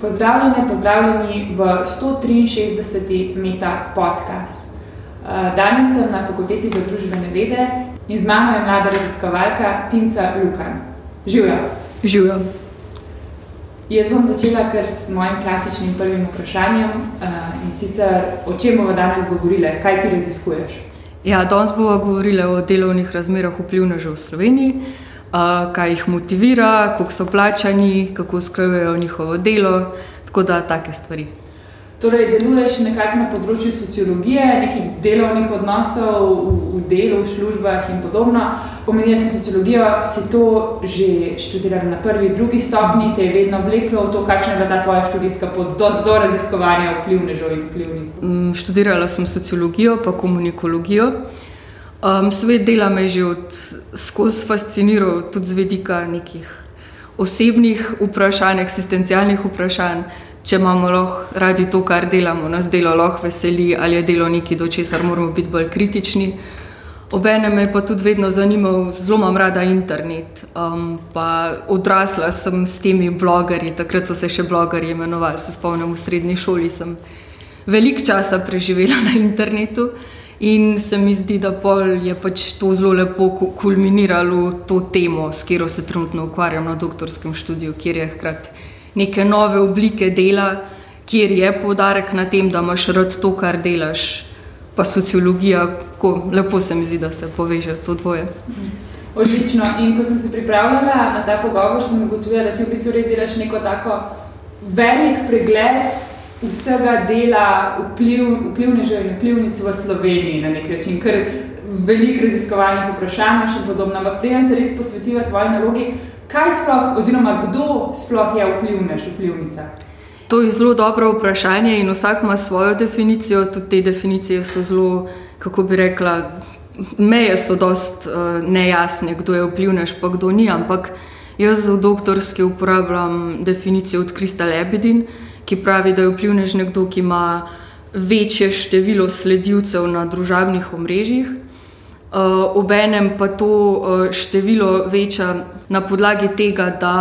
Pozdravljene, pozdravljeni v 163. meta podcast. Eh, danes sem na fakulteti za družbene vede in z mano je mlada raziskovalka Tinca Lukan. Živijo. Živijo. Jaz bom začela kar s mojim klasičnim prvim vprašanjem eh, in sicer o čem bomo danes govorili, kaj ti raziskuješ? Ja, danes bomo govorili o delovnih razmerah vplivnežev v Sloveniji kaj jih motivira, kako so plačani, kako usklajujejo njihovo delo, tako da take stvari. Torej, deluješ nekako na področju sociologije, nekih delovnih odnosov v, v delu, v službah in podobno. Pomenila sem sociologijo, si to že študirala na prvi, drugi stopni, te je vedno vleklo v to, kakšna je bila ta tvoja študijska pot do, do raziskovanja vplivnežev in vplivnic. Mm, študirala sem sociologijo, pa komunikologijo. Um, svet dela me je že od skozi fasciniral, tudi z vidika nekih osebnih vprašanj, eksistencialnih vprašanj. Če imamo lahko radi to, kar delamo, nas delo lahko veseli, ali je delo nekaj, do česar moramo biti bolj kritični. Obenem me je pa tudi vedno zanimal, zelo imam rada internet. Um, odrasla sem s temi blogerji, takrat so se še blogerji imenovali, se spomnim, v srednji šoli sem veliko časa preživela na internetu. In se mi zdi, da je pač to zelo lepo kulminiralo to temo, s katero se trenutno ukvarjam na doktorskem študiju, kjer je hkrati neke nove oblike dela, kjer je poudarek na tem, da imaš rad to, kar delaš, pa sociologija, ko lepo se mi zdi, da se poveže to dvoje. Odlično. In ko sem se pripravljala na ta pogovor, sem ugotovila, da ti v bistvu res delaš neko tako velik pregled vsega dela vpliv, vplivnežev in vplivnic v Sloveniji na nek način, ker veliko raziskovalnih vprašanj in podobno. Ampak preden se res posvetiva tvoji nalogi, kaj sploh, oziroma kdo sploh je vplivnež, vplivnica? To je zelo dobro vprašanje in vsak ima svojo definicijo. Tudi te definicije so zelo, kako bi rekla, meje so dost uh, nejasne, kdo je vplivnež, pa kdo ni. Ampak jaz v doktorski uporabljam definicijo od Krista Lebedin, uh, ki pravi, da je vplivnež nekdo, ki ima večje število sledilcev na družabnih omrežjih. Uh, obenem pa to uh, število veča na podlagi tega, da,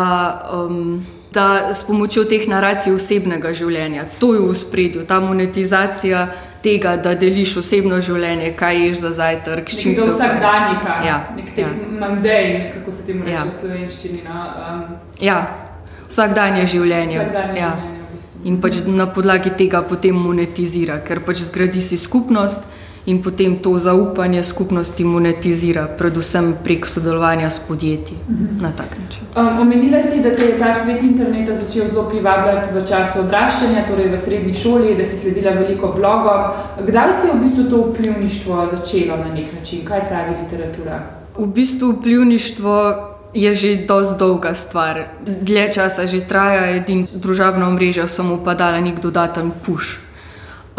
um, da s pomočjo teh naracij osebnega življenja, to je v spredju, ta monetizacija tega, da deliš osebno življenje, kaj ješ za zajtrk, s čim se. Vsakdanjika, ja, nek tek ja. mandej, kako se temu reče ja. v slovenščini. No? Um, ja, vsakdanje življenje. Vsakdanje ja. življenje in pač na podlagi tega potem monetizira, ker pač zgradi si skupnost in potem to zaupanje skupnosti monetizira, predvsem prek sodelovanja s podjetji mhm. na tak način. Um, omenila si, da te je ta svet interneta začel zelo privabljati v času odraščanja, torej v srednji šoli, da si sledila veliko blogov. Kdaj si v bistvu to vplivništvo začelo na nek način? Kaj pravi literatura? V bistvu vplivništvo je že dosti dolga stvar. Dlje časa že traja, edin družabna omrežja so mu pa dala nek dodaten puš.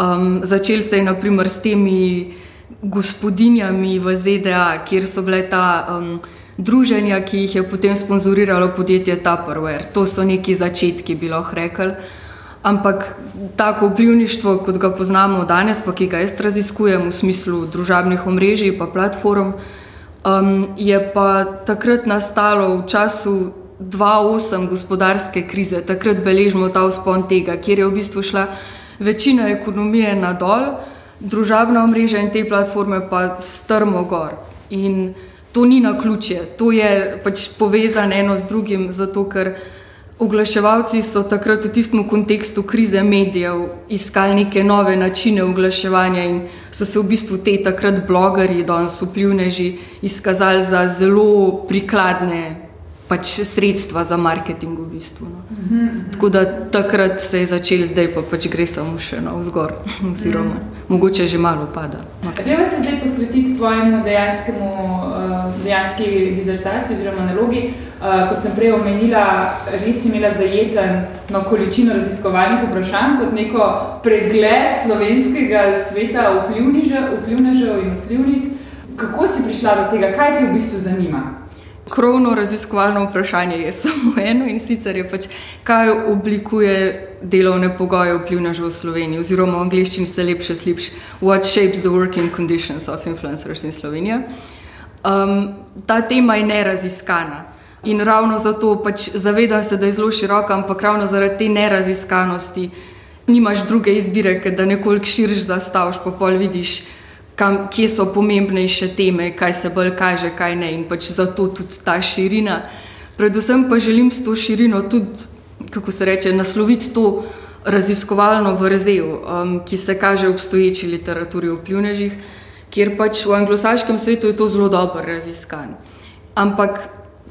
Um, začeli ste naprimer s temi gospodinjami v ZDA, kjer so bile ta um, druženja, ki jih je potem sponzoriralo podjetje Tupperware. To so neki začetki, bi lahko rekli. Ampak tako vplivništvo, kot ga poznamo danes, pa ki ga jaz raziskujem v smislu družabnih omrežij in platform, Um, je pa takrat nastalo v času 2008 gospodarske krize, takrat beležimo ta vzpon tega, kjer je v bistvu šla večina ekonomije na dol, družabna omrežja in te platforme pa strmo gor. In to ni na ključe, to je pač povezano eno z drugim, zato ker. Oglaševalci so takrat v tistem kontekstu krize medijev iskali neke nove načine oglaševanja in so se v bistvu te takrat blogerji, danes vplivneži, izkazali za zelo prikladne pač sredstva za marketing v bistvu. No. Mm -hmm. Tako da takrat se je začel, zdaj pa pač gre samo še na vzgor, oziroma mm -hmm. mogoče že malo pada. Gremo se zdaj posvetiti tvojemu dejanskemu, uh, dejanski dizertaciji oziroma nalogi. Uh, kot sem prej omenila, res imela zajeten no, količino raziskovalnih vprašanj kot neko pregled slovenskega sveta vplivnežev in vplivnic. Kako si prišla do tega, kaj te v bistvu zanima? Krovno raziskovalno vprašanje je samo eno in sicer je pač, kaj oblikuje delovne pogoje vplivna že v Sloveniji, oziroma v angliščini se lepše sliši What shapes the working conditions of influencers in Slovenija. Um, ta tema je neraziskana. In ravno zato pač zavedam se, da je zelo široka, ampak ravno zaradi te neraziskanosti nimaš druge izbire, ker da nekoliko širiš zastaviš, pa pol vidiš, kam, kje so pomembnejše teme, kaj se bolj kaže, kaj ne. In pač zato tudi ta širina. Predvsem pa želim s to širino tudi, kako se reče, nasloviti to raziskovalno vrzel, um, ki se kaže v obstoječi literaturi o pljunežih, kjer pač v anglosaškem svetu je to zelo dobro raziskan. Ampak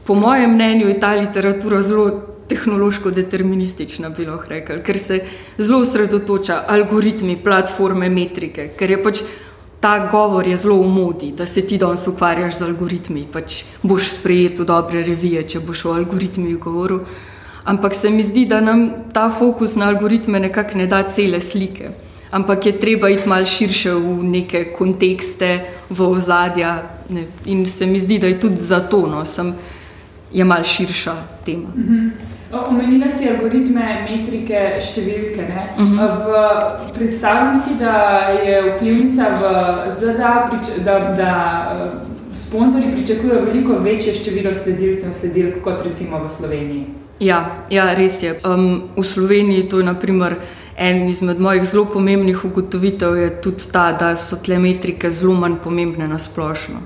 po mojem mnenju je ta literatura zelo tehnološko deterministična, bi lahko rekel, ker se zelo osredotoča algoritmi, platforme, metrike, ker je pač ta govor je zelo v modi, da se ti danes ukvarjaš z algoritmi, pač boš sprejet v dobre revije, če boš o algoritmih govoril. Ampak se mi zdi, da nam ta fokus na algoritme nekako ne da cele slike. Ampak je treba iti malo širše v neke kontekste, v ozadja. Ne. In se mi zdi, da je tudi zato, no, sem je malo širša tema. Mhm. Omenila si algoritme, metrike, številke. Uh mhm. -huh. Predstavljam si, da je vplivnica v ZDA, da, da sponzorji pričakujejo veliko večje število sledilcev, sledilk kot recimo v Sloveniji. Ja, ja res je. Um, v Sloveniji to je naprimer. En izmed mojih zelo pomembnih ugotovitev je tudi ta, da so tle metrike zelo manj pomembne na splošno.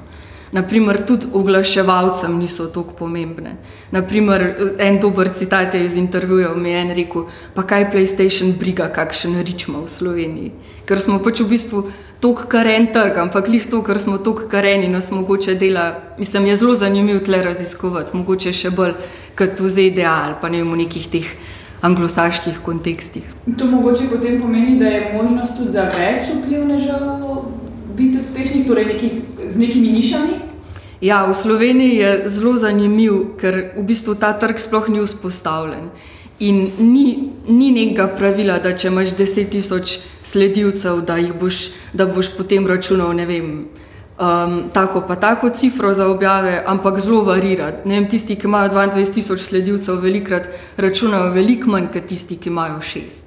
Naprimer, tudi oglaševalcem niso tako pomembne. Naprimer, en dober citat je iz intervjuja mi je rekel: Pa kaj PlayStation briga, kakšen ričmo v Sloveniji. Ker smo pač v bistvu tako karen trg, ampak lih to, ker smo tako kareni, nas mogoče dela. Mislim, je zelo zanimivo tle raziskovati, mogoče še bolj kot v ZDA ali pa ne v nekih teh anglosaških kontekstih. To mogoče potem pomeni, da je možnost tudi za več vplivnežev biti uspešni, torej neki, z nekimi nišami? Ja, v Sloveniji je zelo zanimiv, ker v bistvu ta trg sploh ni vzpostavljen. In ni, ni nekega pravila, da če imaš 10.000 sledilcev, da, boš, da boš potem računal, ne vem, um, tako pa tako cifro za objave, ampak zelo varira. Vem, tisti, ki imajo 22.000 sledilcev, velikrat računajo veliko manj kot tisti, ki imajo 6.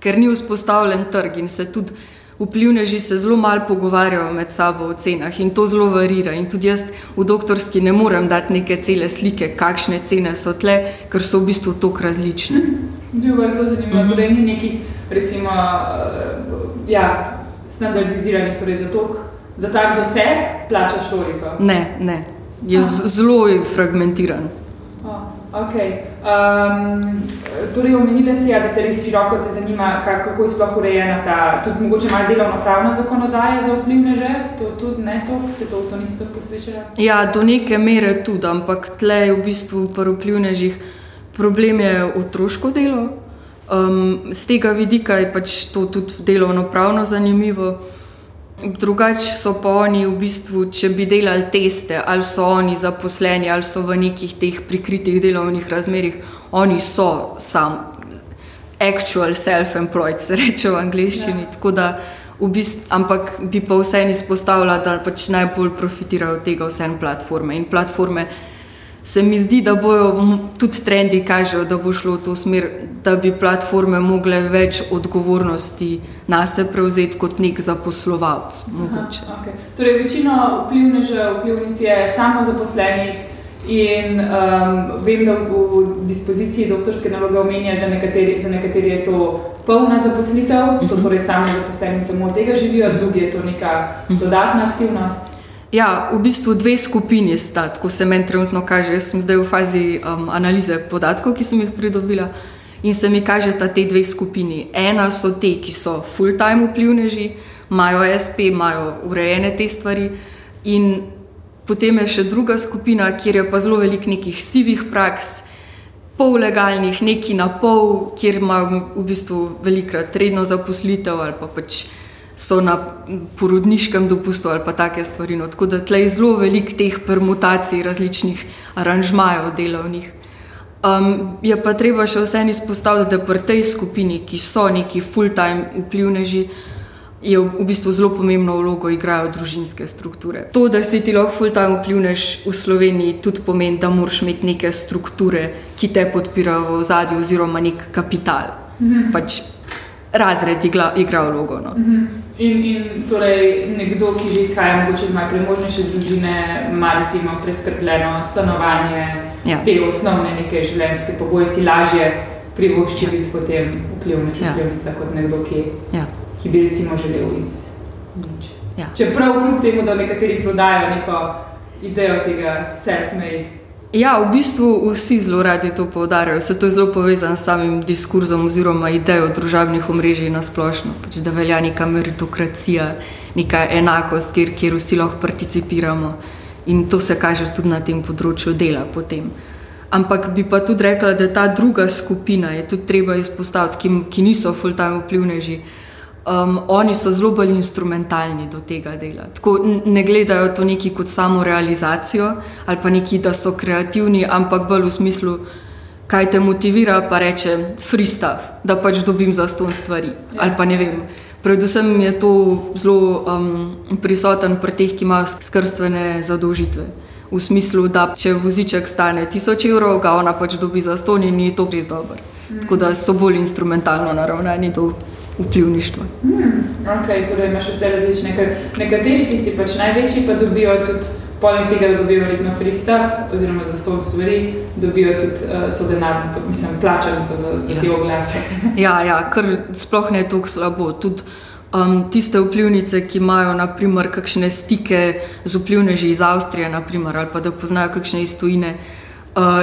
Ker ni vzpostavljen trg in se tudi vplivneži se zelo malo pogovarjajo med sabo o cenah in to zelo varira. In tudi jaz v doktorski ne morem dati neke cele slike, kakšne cene so tle, ker so v bistvu tako različne. To je zelo zanimivo. Mhm. Torej, ni nekih, recimo, uh, ja, standardiziranih, torej za, tok, za tak doseg plačaš toliko. Ne, ne. Je zelo fragmentiran. Okay. Um, torej, omenili si, ja, da te res široko te zanima, kako je sploh urejena ta, tudi mogoče malo delovno-pravna zakonodaja za vplivneže. To tudi ne to, se to, to nisi tako posvečala? Ja, do neke mere tudi, ampak tle je v bistvu pri vplivnežih problem je otroško delo. Um, z tega vidika je pač to tudi delovno-pravno zanimivo. Drugače so pa oni v bistvu, če bi delali teste, ali so oni zaposleni, ali so v nekih teh prikritih delovnih razmerah, oni so sam, actual self-employed, se reče v angleščini. Ja. V bistvu, ampak bi pa vseeno izpostavila, da pač najbolj profitirajo od tega vse platforme. In platforme se mi zdi, da bojo tudi trendi kažejo, da bo šlo v to smer, da bi platforme mogle več odgovornosti na sebe prevzeti kot nek zaposlovalec. Okay. Torej, večino vplivnežev, vplivnic je samo zaposlenih. In um, vem, da v, dispoziciji doktorske naloge omenjaš, da nekateri, za nekateri je to polna zaposlitev, so mhm. torej samo zaposleni, samo od tega živijo, drugi je to neka mhm. dodatna aktivnost. Ja, v bistvu dve skupini sta, tako se meni trenutno kaže. Jaz sem zdaj v fazi um, analize podatkov, ki sem jih pridobila in se mi kaže, da te dve skupini. Ena so te, ki so full-time vplivneži, imajo SP, imajo urejene te stvari, in potem je še druga skupina, kjer je pa zelo veliko nekih sivih praks. Pol legalnih, neki na pol, kjer imajo v bistvu velikrat redno zaposlitev ali pa pač so na porodniškem dopustu ali pa take stvari. No. Tako da tle je zelo veliko teh permutacij, različnih aranžmajev delovnih. Um, je pa treba še vseeno izpostaviti, da pri tej skupini, ki so neki full-time vplivneži, je v bistvu zelo pomembno vlogo igrajo družinske strukture. To, da si ti lahko full-time vplivnež v Sloveniji, tudi pomeni, da moraš imeti neke strukture, ki te podpirajo v zadju, oziroma nek kapital. Mhm. Pač razred igra, igra vlogo. No. Mhm. In, in torej nekdo, ki že izhaja iz malo premožnejše družine, ima recimo preskrbljeno stanovanje. Ja. te osnovne neke življenjske pogoje si lažje privošči biti potem vplivnež, Ja. vplivnica kot nekdo, ki, Ja. ki bi recimo želel iz nič. Ja. Čeprav kljub temu, da nekateri prodajajo neko idejo tega self-made. Ja, v bistvu vsi zelo radi to poudarjajo. Se to je zelo povezano s samim diskurzom oziroma idejo družabnih omrežij na splošno. Pač, da velja neka meritokracija, neka enakost, kjer, kjer vsi lahko participiramo. In to se kaže tudi na tem področju dela potem. Ampak bi pa tudi rekla, da ta druga skupina je tudi treba izpostaviti, ki, ki niso full-time vplivneži. Um, oni so zelo bolj instrumentalni do tega dela. Tako ne gledajo to neki kot samo realizacijo ali pa neki, da so kreativni, ampak bolj v smislu, kaj te motivira, pa reče free stuff, da pač dobim za ston stvari. Ja. Ali pa ne vem. Predvsem je to zelo um, prisoten pri teh, ki imajo skrbstvene zadolžitve. V smislu, da če voziček stane 1000 evrov, ga ona pač dobi za ston in je to res dobro. Tako da so bolj instrumentalno naravnani do vplivništva. Okay, torej imaš vse različne, ker nekateri tisti pač največji pa dobijo tudi, poleg tega, da dobijo verjetno free stuff, oziroma za sto stvari, dobijo tudi uh, so denarno, mislim, plačani so za, za Ja. te oglase. Ja, ja, kar sploh ne tako slabo. Tudi um, tiste vplivnice, ki imajo naprimer, kakšne stike z vplivneži iz Avstrije, naprimer, ali pa da poznajo kakšne iz tujine, uh,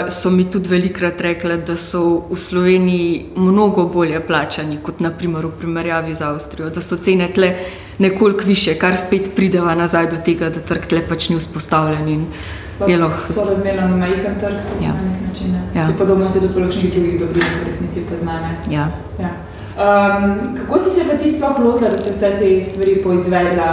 so mi tudi velikrat rekli, da so v Sloveniji mnogo bolje plačani kot naprimer v primerjavi z Avstrijo, da so cene tle nekoliko više, kar spet prideva nazaj do tega, da trg tle pač ni vzpostavljen. in lahko. So razmerno majhen trg, Ja. na nek način. ne. Ja. Se podobno se tudi kakšnih drugih dobrinah v resnici poznane. Ja. Ja. Um, kako si se pa ti sploh lotila, da si vse te stvari poizvedla,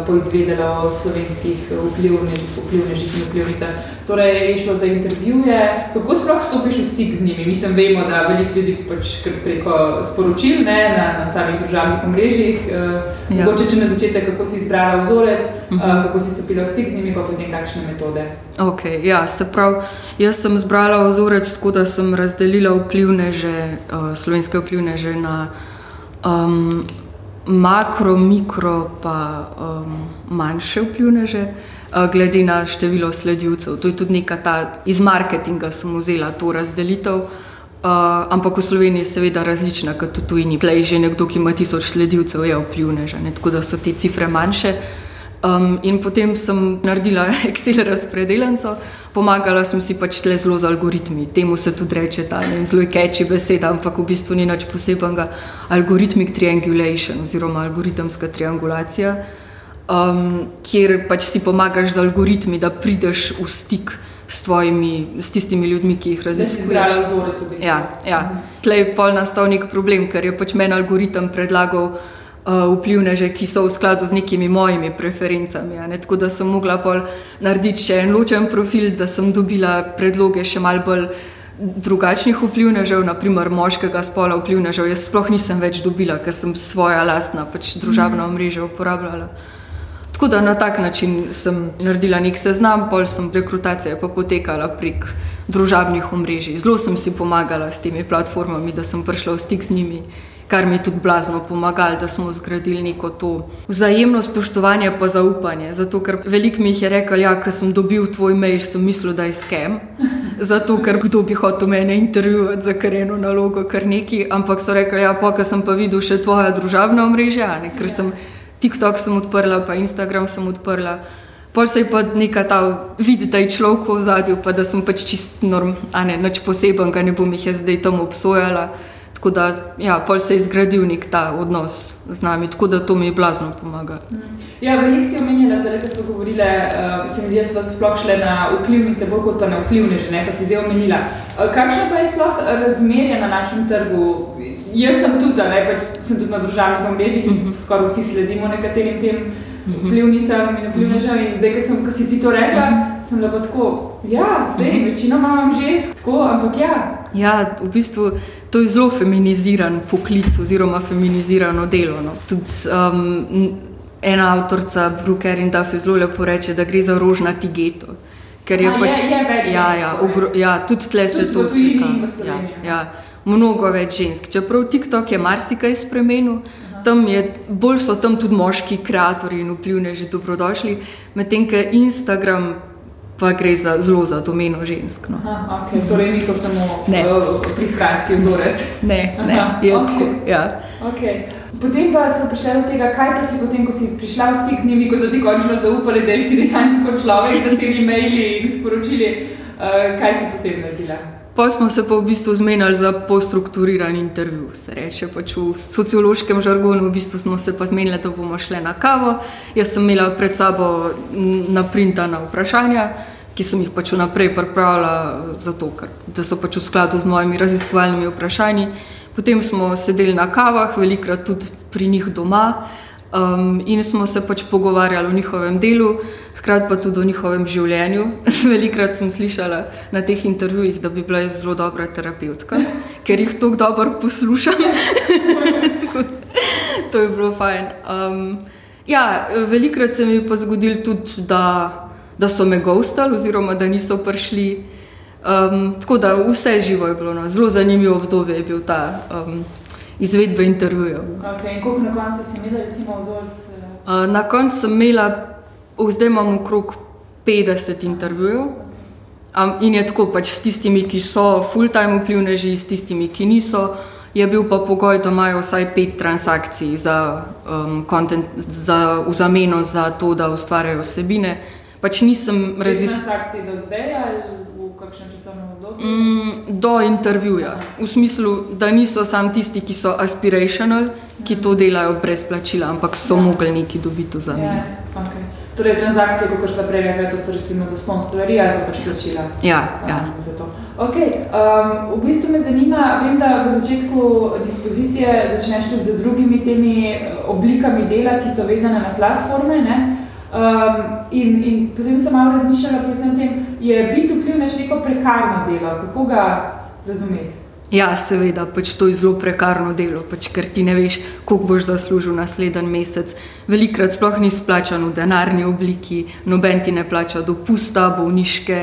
uh, poizvedela o slovenskih vplivnežih, vplivnežih in vplivnicah? Torej, je šlo za intervjuje, kako sploh stopiš v stik z njimi? Mislim, vemo, da veliko ljudi pač preko sporočil ne, na, na samih družabnih omrežjih. Uh, Ja. Mogoče, če na začetek, kako si izbrala vzorec, uh, Mhm. kako si stopila v stik z njimi, pa potem kakšne metode. Okay, ja, se pravi, jaz sem zbrala vzorec tako, da sem razdelila vplivneže, uh, slovenske vplivneže na um, makro, mikro, pa um, manjše vplivneže, uh, glede na število sledilcev. To je tudi neka ta iz marketinga, sem vzela to razdelitev. Uh, ampak v Sloveniji je seveda različna, kot tudi tujini. Tlej že nekdo, ki ima tisoč sledilcev, je vplivneža, ne? tako da so te cifre manjše. Um, in potem sem naredila Excel razpredelnico, pomagala sem si pač tle zelo z algoritmi. Temu se tudi reče ta ne vem, zelo keči beseda, ampak v bistvu ni nič posebnega. Algoritmik triangulation oziroma algoritemska triangulacija, um, kjer pač si pomagaš z algoritmi, da prideš v stik s, tvojimi, s tistimi ljudmi, ki jih Da raziskuješ. izbrala vzorec v bistvu. Ja, ja. Tlej je pol nastal nek problem, ker je pač meni algoritem predlagal uh, vplivneže, ki so v skladu z nekimi mojimi preferencami. Ne? Tako da sem mogla pol narediti še en ločen profil, da sem dobila predloge še mal bolj drugačnih vplivnežev, naprimer moškega spola vplivnežev. Jaz sploh nisem več dobila, ker sem svoja lastna pač družabna omrežja uporabljala. Tako da na tak način sem naredila nek seznam, pol sem rekrutacija pa potekala prek družabnih omrežij. Zelo sem si pomagala s temi platformami, da sem prišla v stik z njimi, kar mi je tudi blazno pomagalo, da smo zgradili neko to vzajemno spoštovanje pa zaupanje. Zato, ker veliko mi je rekel, ja, ker sem dobil tvoj mail, sem mislil, da je skem. Zato, ker kdo bi hotel mene intervjuvati za kar eno nalogo, kar neki, ampak so rekli, ja, pa, sem pa videl še tvoja družabna omrežja, a ne, ker sem TikTok sem odprla, pa Instagram sem odprla. Pol se je pa neka ta vid, da je človek v zadju, pa da sem pač čist norm, a ne nič posebenega, ne bom jih jaz zdaj tam obsojala. Tako da, ja, pol se je zgradil nek ta odnos z nami, tako da to mi je blazno pomaga. Ja, veliko si omenjala, zdaj, ko smo govorili, uh, se mi zdi, da smo sploh šle na vplivnice, bolj kot pa na vplivneže, ne pa si zdaj omenila. Uh, kakšno pa je sploh razmerje na našem trgu? Jaz sem tudi, ne, pač sem tudi na družabnih omrežjih in Mhm. skoraj vsi sledimo nekaterim tem vplivnicam in vplivnežam. In zdaj, ko sem, ko si ti to rekla, sem bila pa tako, ja, zdaj Mhm. večinoma imam žensk, tako, ampak ja. Ja, v bistvu to je zelo feminiziran poklic oziroma feminizirano delo. No. Tudi um, ena avtorica, Brooke Erin Duffy, zelo lepo reče, da gre za rožnati geto. Ker je A, je- pač, je več ja, ja, ogro, ja, tudi tle se to in v Ja, ja, mnogo več žensk. Čeprav TikTok je marsikaj spremenil, tam je, bolj so tam tudi moški ustvarjalci in vplivneži dobrodošli, medtem ko Instagram pa gre za zelo za domeno žensk. No. Aha, okay. Torej, ni to samo Ne. uh, pristranski vzorec. Ne, ne, Aha, je okej. tako. Ja. Okay. Potem pa smo prišli do tega, kaj pa si potem, ko si prišla v stik z njimi, ko so ti končno zaupali, da si dejansko človek za temi maili in sporočili, uh, kaj si potem naredila. Pa smo se pa v bistvu zmenili za postrukturiran intervju. Se reče pač v sociološkem žargonu, v bistvu smo se pa zmenili, da bomo šli na kavo. Jaz sem imela pred sabo naprintana vprašanja, ki sem jih pač vnaprej pripravila, zato ker so pač v skladu z mojimi raziskovalnimi vprašanji. Potem smo sedeli na kavah, velikrat tudi pri njih doma. Um, in smo se pač pogovarjali o njihovem delu, hkrati pa tudi o njihovem življenju. Velikrat sem slišala na teh intervjujih, da bi bila jaz zelo dobra terapeutka, ker jih tako dobro poslušam. To je bilo fajn. Um, ja, velikrat se mi je pa zgodilo tudi, da, da so me ghostali, oziroma da niso prišli. Um, tako da vse živo je bilo, no. zelo zanimivo obdobje je bil ta um, izvedba intervjujev. Okay. In koliko na koncu si imela, recimo, vzorec? Uh, na koncu sem imela, oh, zdaj imam okrog 50 intervjujev. Um, in je tako pač s tistimi, ki so full-time vplivneži, s tistimi, ki niso. Je bil pa pogoj, da imajo vsaj pet transakcij za, um, content, za v zameno za to, da ustvarjajo vsebine. Pač nisem raziskala. transakcije do zdaj ali kakšnem časovnem obdobju? Mm, do intervjuja. V smislu, da niso samo tisti, ki so aspirational, ki to delajo brez plačila, ampak so mogli nekaj dobiti za Ja, njih. okay. Torej, transakcije, kot smo prej rekli, to so recimo za ston stvari ali pa pač plačila. Ja, ja. Um, za to. okay, um, v bistvu me zanima, vem, da v začetku dispozicije začneš tudi z drugimi temi eh, oblikami dela, ki so vezane na platforme. Ne? Um, in, in potem sem malo razmišljala, predvsem tem, je biti vplivnež neko prekarno delo, kako ga razumeti. Ja, seveda, pač to je zelo prekarno delo, pač, ker ti ne veš, koliko boš zaslužil naslednji mesec. Velikrat sploh ni splačan v denarni obliki, noben ti ne plača dopusta, bolniške.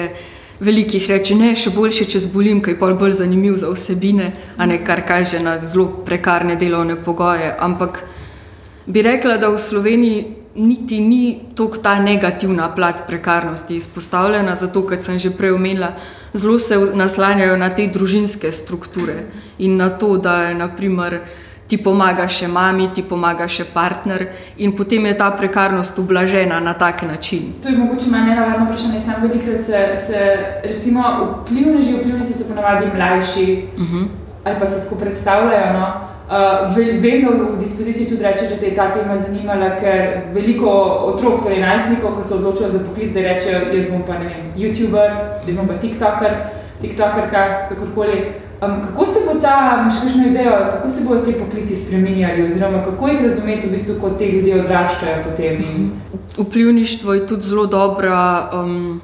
Velikih reče, ne, še boljše, če zbolim, kaj je pol bolj zanimiv za vsebine, a ne kar kaže na zelo prekarne delovne pogoje. Ampak bi rekla, da v Sloveniji niti ni tako ta negativna plat prekarnosti izpostavljena, zato ker sem že prej omenila, zelo se naslanjajo na te družinske strukture in na to, da je naprimer. Ti pomaga še mami, ti pomaga še partner, in potem je ta prekarnost ublažena na tak način. To je mogoče malo nenavadno vprašanje. Sam velikrat se, se recimo, vplivneži, vplivnici so ponavadi mlajši Uh -huh. ali pa se tako predstavljajo. No? Uh, ve- vem, da v dispoziciji tudi reče, da te je ta tema zanimala, ker veliko otrok, torej najstnikov, ki se odločijo za poklic, da rečejo, jaz bom pa ne vem, YouTuber, jaz bom pa TikToker, TikTokerka, kakorkoli. Um, kako se bo ta, imaš kakšno idejo, kako se bodo te poklici spremenjali, oziroma kako jih razumeti, v bistvu, ko te ljudje odraščajo potem? Vplivništvo je tudi zelo dobra, um,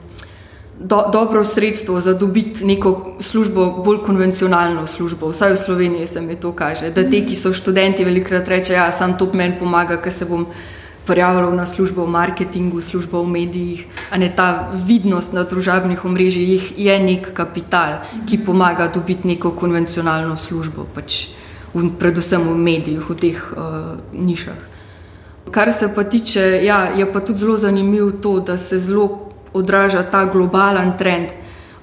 do, dobro sredstvo za dobiti neko službo, bolj konvencionalno službo. Vsaj v Sloveniji se mi to kaže. Da te, ki so študenti, velikrat rečejo, da sam to meni pomaga, ker se bom prijavljal na službo v marketingu, službo v medijih. A ne ta vidnost na družabnih omrežjih je nek kapital, ki pomaga dobiti neko konvencionalno službo, pač v, predvsem v medijih, v teh uh, nišah. Kar se pa tiče, ja, je pa tudi zelo zanimivo to, da se zelo odraža ta globalen trend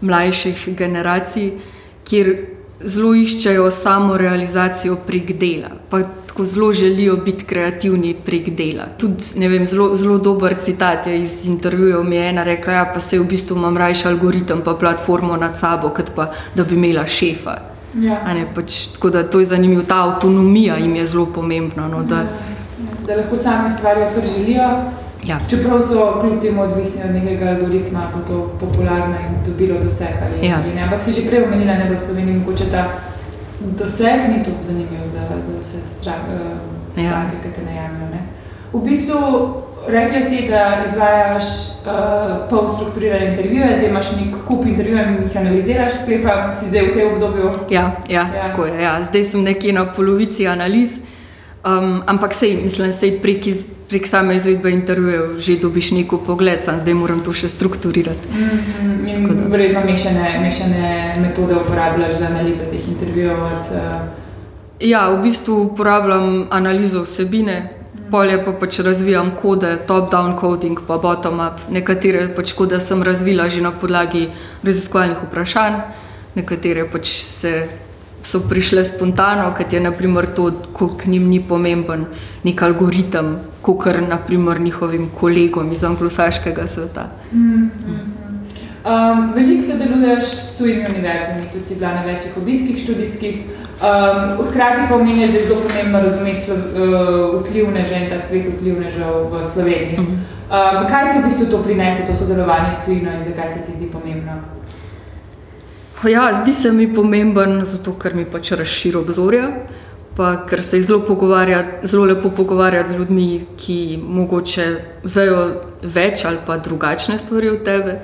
mlajših generacij, kjer zelo iščejo samo realizacijo prek dela. Pa tako zelo želijo biti kreativni prek dela. Tudi ne vem, zelo, zelo dober citat je iz intervjujev mi je ena rekla, ja, pa se v bistvu imam rajši algoritem pa platformo nad sabo, kot pa da bi imela šefa. ja. A Ne, pač, tako da to je zanimivo, ta avtonomija jim je zelo pomembna. No, da, da lahko sami ustvarijo, kar želijo. Ja. Čeprav so kljub temu odvisni od nekega algoritma, pa to popularno in dobilo doseg ali, Ja. ali ne. Ampak si že prej omenila, da v Sloveniji mogoče ta doseg ni tako zanimiv za, za vse stran, uh, Ja. stranke, ki te najamijo. Ne. V bistvu rekla si, da izvajaš uh, pol strukturirane intervjuje, zdaj imaš nek kup intervjujev in jih analiziraš, sklepam, si zdaj v tem obdobju. Ja, ja, Ja. ja. Tako je, ja. Zdaj sem nekje na polovici analiz, um, ampak sej, mislim, sej prek, iz, prek same izvedbe intervjujev že dobiš neko pogled, sam zdaj moram to še strukturirati. Mm, da. verjetno mešane, mešane metode uporabljaš za analizo teh intervjujev. Od, uh, Ja, v bistvu uporabljam analizo vsebine, Polje pa pač razvijam kode, top-down coding, pa bottom-up. Nekatere pač kode sem razvila že na podlagi raziskovalnih vprašanj, nekatere pač se, so prišle spontano, kot je naprimer to, koliko njim ni pomemben nek algoritem, kot kar naprimer njihovim kolegom iz anglosaškega sveta. Um, veliko sodeluješ s tujimi univerzami, tudi si bila na večjih obiskih študijskih. Um, hkrati pa omeniš, da je zelo pomembno razumeti slo, uh, vplivneže in ta svet vplivnežev v Sloveniji. Um, kaj ti v bistvu to prinese, to sodelovanje s tujino in zakaj se ti zdi pomembno? Ja, zdi se mi pomemben, zato ker mi pač razširi obzorja, pa ker se zelo, zelo lepo pogovarjati z ljudmi, ki mogoče vejo več ali pa drugačne stvari od tebe.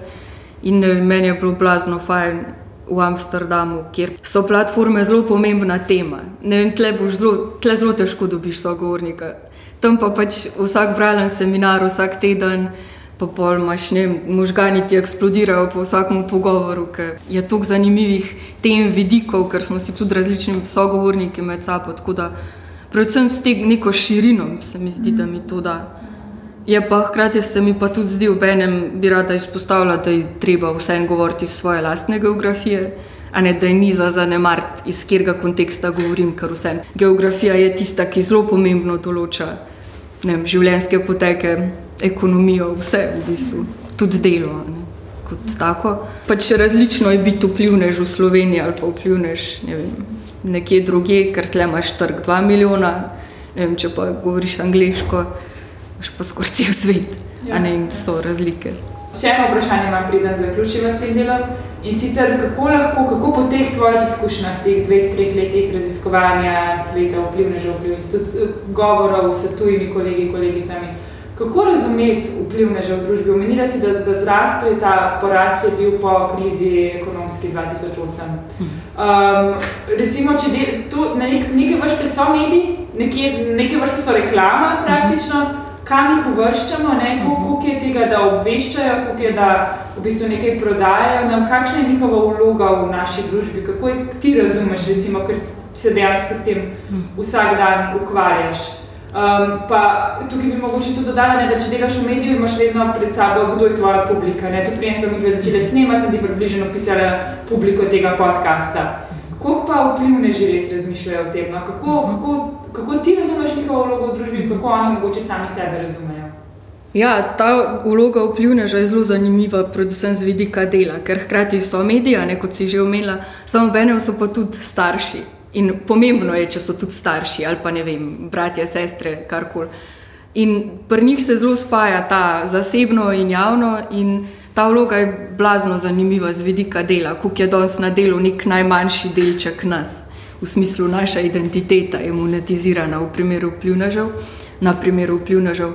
In meni je bilo blazno fajn v Amsterdamu, kjer so platforme zelo pomembna tema. Ne vem, tle, zelo, tle zelo težko dobiš sogovornika. Tam pa pač vsak bralen seminar, vsak teden, pa pol imaš, ne možgani ti eksplodirajo po vsakem pogovoru, ker je toliko zanimivih tem vidikov, ker smo si tudi različni sogovorniki med sabo. Tako da, predvsem s tem neko širino se mi zdi, da mi to da. Je pa hkrati se mi pa tudi zdi, v enem bi rada izpostavila, da je treba vseeno govoriti iz svoje lastne geografije, a ne da je ni za zanemariti, iz katerega konteksta govorim, ker vse. Geografija je tista, ki zelo pomembno določa vem, življenjske poteke, ekonomijo, vse v bistvu, tudi delo. Ne, kot tako. Pač različno je biti vplivnež v Sloveniji ali pa vplivnež ne vem, nekje drugje, ker tle imaš trg 2 milijona, vem, če pa govoriš angliško imaš pa skoraj cel svet, ja. ne in so razlike. Še eno vprašanje imam, preden zaključim s tem delom. In sicer, kako lahko, kako po teh tvojih izkušnjah, teh dveh, treh letih raziskovanja sveta, vplivnežev, vpliv in tudi govorov s tujimi kolegi, kolegicami, kako razumeti vplivneže v družbi? Omenila si, da, da zrasto je ta porast je bil po krizi ekonomski 2008. Um, recimo, če del, to, na nek, neke vrste so mediji, neke, neke vrste so reklama praktično. Kam jih uvrščamo, koliko je tega, da obveščajo, koliko je da v bistvu nekaj prodajajo, nam, kakšna je njihova vloga v naši družbi, kako jih ti razumeš, recimo, ker se dejansko s tem vsak dan ukvarjaš. Um, pa tukaj bi mogoče tudi dodala, ne, da če delaš v mediju, imaš vedno pred sabo, kdo je tvoja publika. Tudi prej smo mi začeli snemati, sem ti približno opisala publiko tega podcasta. Kako pa vplivne že res razmišljajo o tem? No? Kako, kako, kako ti razumeš njihovo vlogo v družbi kako oni mogoče sami sebe razumejo? Ja, ta vloga vplivneža je zelo zanimiva, predvsem z vidika dela, ker hkrati so mediji, kot si že omenila, samo benem so pa tudi starši. In pomembno je, če so tudi starši ali pa ne vem, bratje, sestre, karkoli. In pri njih se zelo spaja ta zasebno in javno. In Ta vloga je blazno zanimiva z vidika dela, kako je danes na delu nek najmanjši delček nas, v smislu naša identiteta je monetizirana v primeru vplivnežev. Na primeru vplivnežev.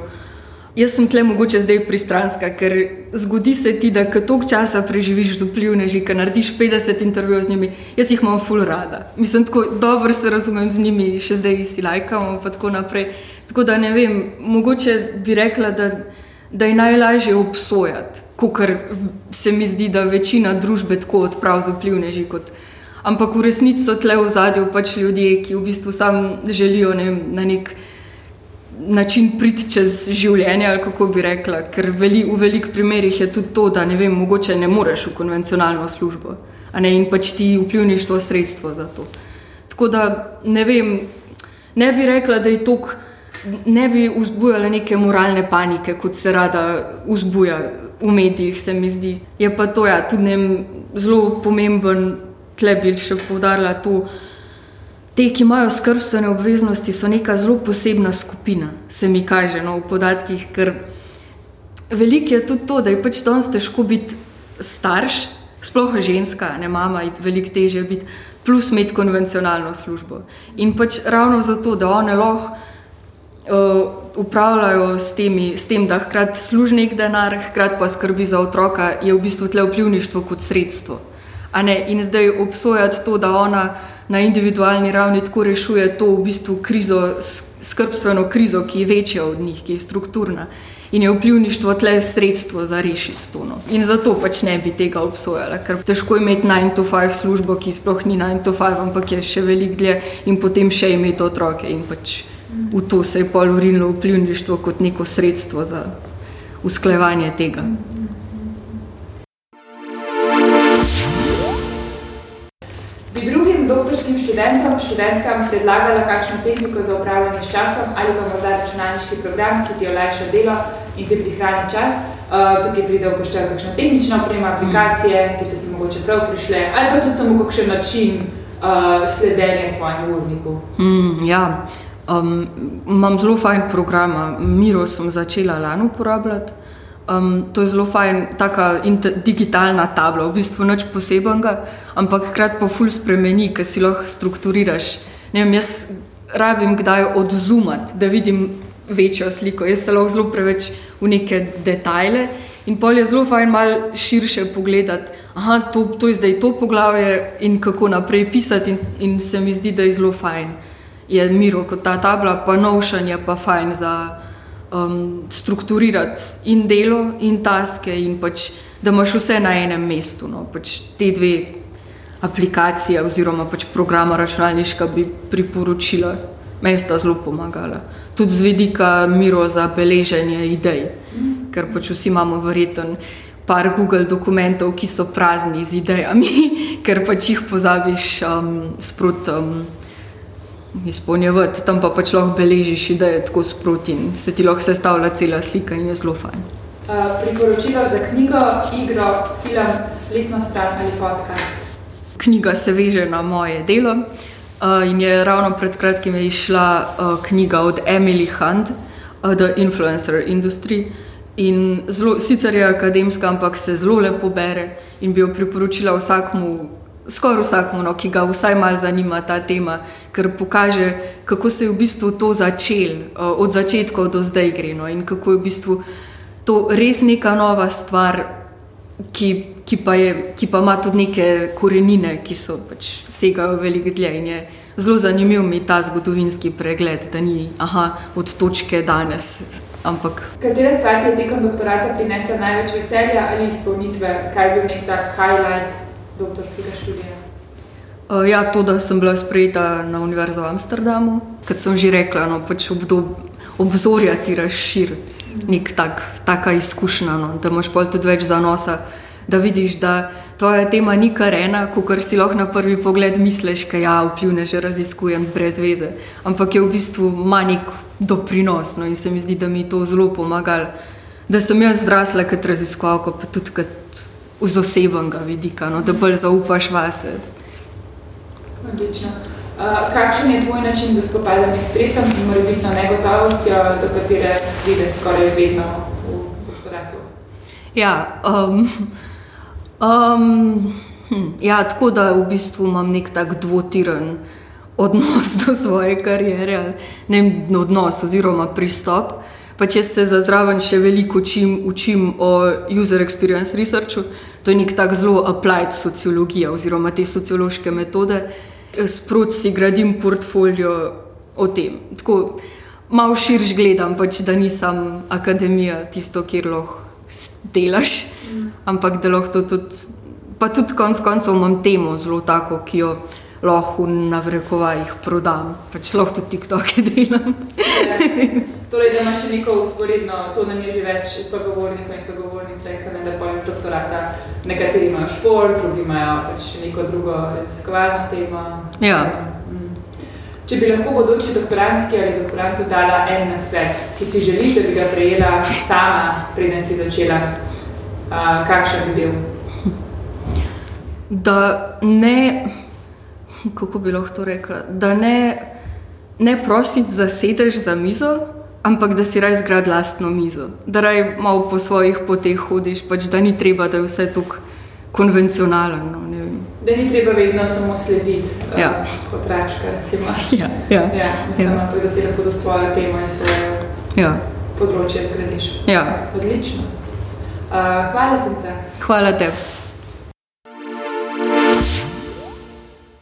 Jaz sem tle mogoče zdaj pristranska, ker zgodi se ti, da ko toliko časa preživiš z vplivneži, ker narediš 50 intervjujev z njimi, jaz jih imam full rada. Mislim, tako dobro se razumem z njimi, še zdaj si lajkamo, pa tako naprej. Tako da ne vem, mogoče bi rekla, da, da je najlažje obsojati kot se mi zdi, da večina družbe tako odpravi z vplivneži. Ampak v resnici so tle v zadju pač ljudje, ki v bistvu samo želijo ne, na nek način priti čez življenje, ali kako bi rekla. Ker veli, v velikih primerih je tudi to, da ne vem, mogoče ne moreš v konvencionalno službo. Ne, in pač ti vplivništvo sredstvo za to. Tako da ne vem, ne bi rekla, da je to. Ne bi vzbujala neke moralne panike, kot se rada vzbuja v medijih, se mi zdi. Je pa to ja, tudi ne, zelo pomemben, tle bi še poudarila to. Te, ki imajo skrbstvene obveznosti, so neka zelo posebna skupina, se mi kaže no, v podatkih. Ker veliko je tudi to, da je pač danes težko biti starš, sploh ženska, ne mama, veliko teže biti, plus imeti konvencionalno službo. In pač ravno zato, da one lahko uh, upravljajo s, temi, s tem, da hkrati služi nek denar, hkrati pa skrbi za otroka, je v bistvu tle vplivništvo kot sredstvo. In zdaj obsojati to, da ona na individualni ravni tako rešuje to v bistvu krizo, skrbstveno krizo, ki je večja od njih, ki je strukturna. In je vplivništvo tle sredstvo za rešiti to. No. In zato pač ne bi tega obsojala, ker težko je imeti 9-to-5 službo, ki sploh ni 9-to-5, ampak je še veliko dlje in potem še imeti otroke in pač v to se je pol urinilo vplivništvo kot neko sredstvo za usklajevanje tega. Bi študentom, študentkam predlagala kakšno tehniko za upravljanje s časom ali pa morda računalniški program, ki ti olajša delo in ti prihrani čas. Uh, tukaj pride upoštev kakšna tehnična oprema, aplikacije, ki so ti mogoče prav prišle, ali pa tudi samo kakšen način uh, sledenja svojemu urniku. Mm, ja, um, imam zelo fajn program, Miro sem začela lani uporabljati. Um, to je zelo fajn, tako digitalna tabla, v bistvu nič posebenega, ampak hkrati pa ful spremeni, ker si lahko strukturiraš. Ne vem, jaz rabim kdaj odzumati, da vidim večjo sliko. Jaz se lahko zelo preveč v neke detajle in pol je zelo fajn malo širše pogledati. Aha, to, to je zdaj to poglavje in kako naprej pisati, in, in se mi zdi, da je zelo fajn. Je miro kot ta tabla, pa nošanje pa fajn za um, strukturirati in delo, in taske, in pač, da imaš vse na enem mestu. No. Pač te dve aplikacije, oziroma pač programa računalniška, bi priporočila, meni sta zelo pomagala. Tudi z vidika miro za beleženje idej, ker pač vsi imamo verjeten. Par Google dokumentov, ki so prazni z idejami, ker pač jih pozabiš um, sproti. Um, izpolnjevati, tam pa pač lahko beležiš, da je tako sproti in se ti lahko sestavlja cela slika in je zelo fajn. Uh, priporočilo za knjigo, igro, film, spletno stran ali podcast. Knjiga se veže na moje delo uh, in je ravno pred kratkim išla uh, knjiga od Emily Hunt, uh, The Influencer Industry. In zelo, sicer je akademska, ampak se zelo lepo bere in bi jo priporočila vsakmu, skoraj vsakmu, no, ki ga vsaj malo zanima ta tema, ker pokaže, kako se je v bistvu to začelo, od začetka do zdaj gre. No, in kako je v bistvu to res neka nova stvar, ki, ki, pa, je, ki pa ima tudi neke korenine, ki so pač segajo veliko dlje. In je zelo zanimiv mi ta zgodovinski pregled, da ni aha, od točke danes. Ampak. Katera stvar ti je tekom doktorata prinesla največ veselja ali izpolnitve, kaj je bil nek tak highlight doktorskega študija? Uh, ja, to, da sem bila sprejeta na Univerzo v Amsterdamu, kot sem že rekla, no, pač obdob, obzorja ti razširi nek tak, taka izkušnja, no, da imaš pol tudi več zanosa, da vidiš, da tvoja tema ni kar ena, kot si lahko na prvi pogled misliš, da ja, vplivne že raziskujem brez veze, ampak je v bistvu manj doprinos no, in se mi zdi, da mi je to zelo pomagalo, da sem jaz zrasla kot raziskovalka, pa tudi kot z osebnega vidika, no, da bolj zaupaš vase. Odlično. Uh, kakšen je tvoj način za spopadanje s stresom in morebitno negotovostjo, do katere pride skoraj vedno v doktoratu? Ja, um, um, hm, ja, tako da v bistvu imam nek tak dvotiren odnos do svoje kariere, ne odnos oziroma pristop. Pa če se za zraven še veliko učim, učim o user experience researchu, to je nek tak zelo applied sociologija oziroma te sociološke metode, sprot si gradim portfolio o tem. Tako malo širš gledam, pač, da nisem akademija tisto, kjer lahko delaš, ampak da lahko to tudi, pa tudi konc koncev imam temo zelo tako, ki jo lahko na vrekovajih prodam, pač lahko tudi TikToke delam. Ja. Torej, da imaš še neko usporedno, to nam je že več sogovornikov in sogovornic rekli, da poleg doktorata nekateri imajo šport, drugi imajo pač neko drugo raziskovalno temo. Ja. Mm. Če bi lahko bodoči doktorantki ali doktorantu dala en nasvet, ki si želi, da bi ga prejela sama, preden si začela, uh, kakšen bi bil? Da ne kako bi lahko to rekla, da ne, ne prositi za sedež za mizo, ampak da si raj zgradi lastno mizo, da raj malo po svojih poteh hodiš, pač da ni treba, da je vse tako konvencionalno. Da ni treba vedno samo slediti, ja. uh, kot račka. Ja, ja. ja, mislim, ja. da si lahko tudi svojo temo in svoje ja. področje zgradiš. Ja. Odlično. Uh, hvala, Tinca. Hvala tebi.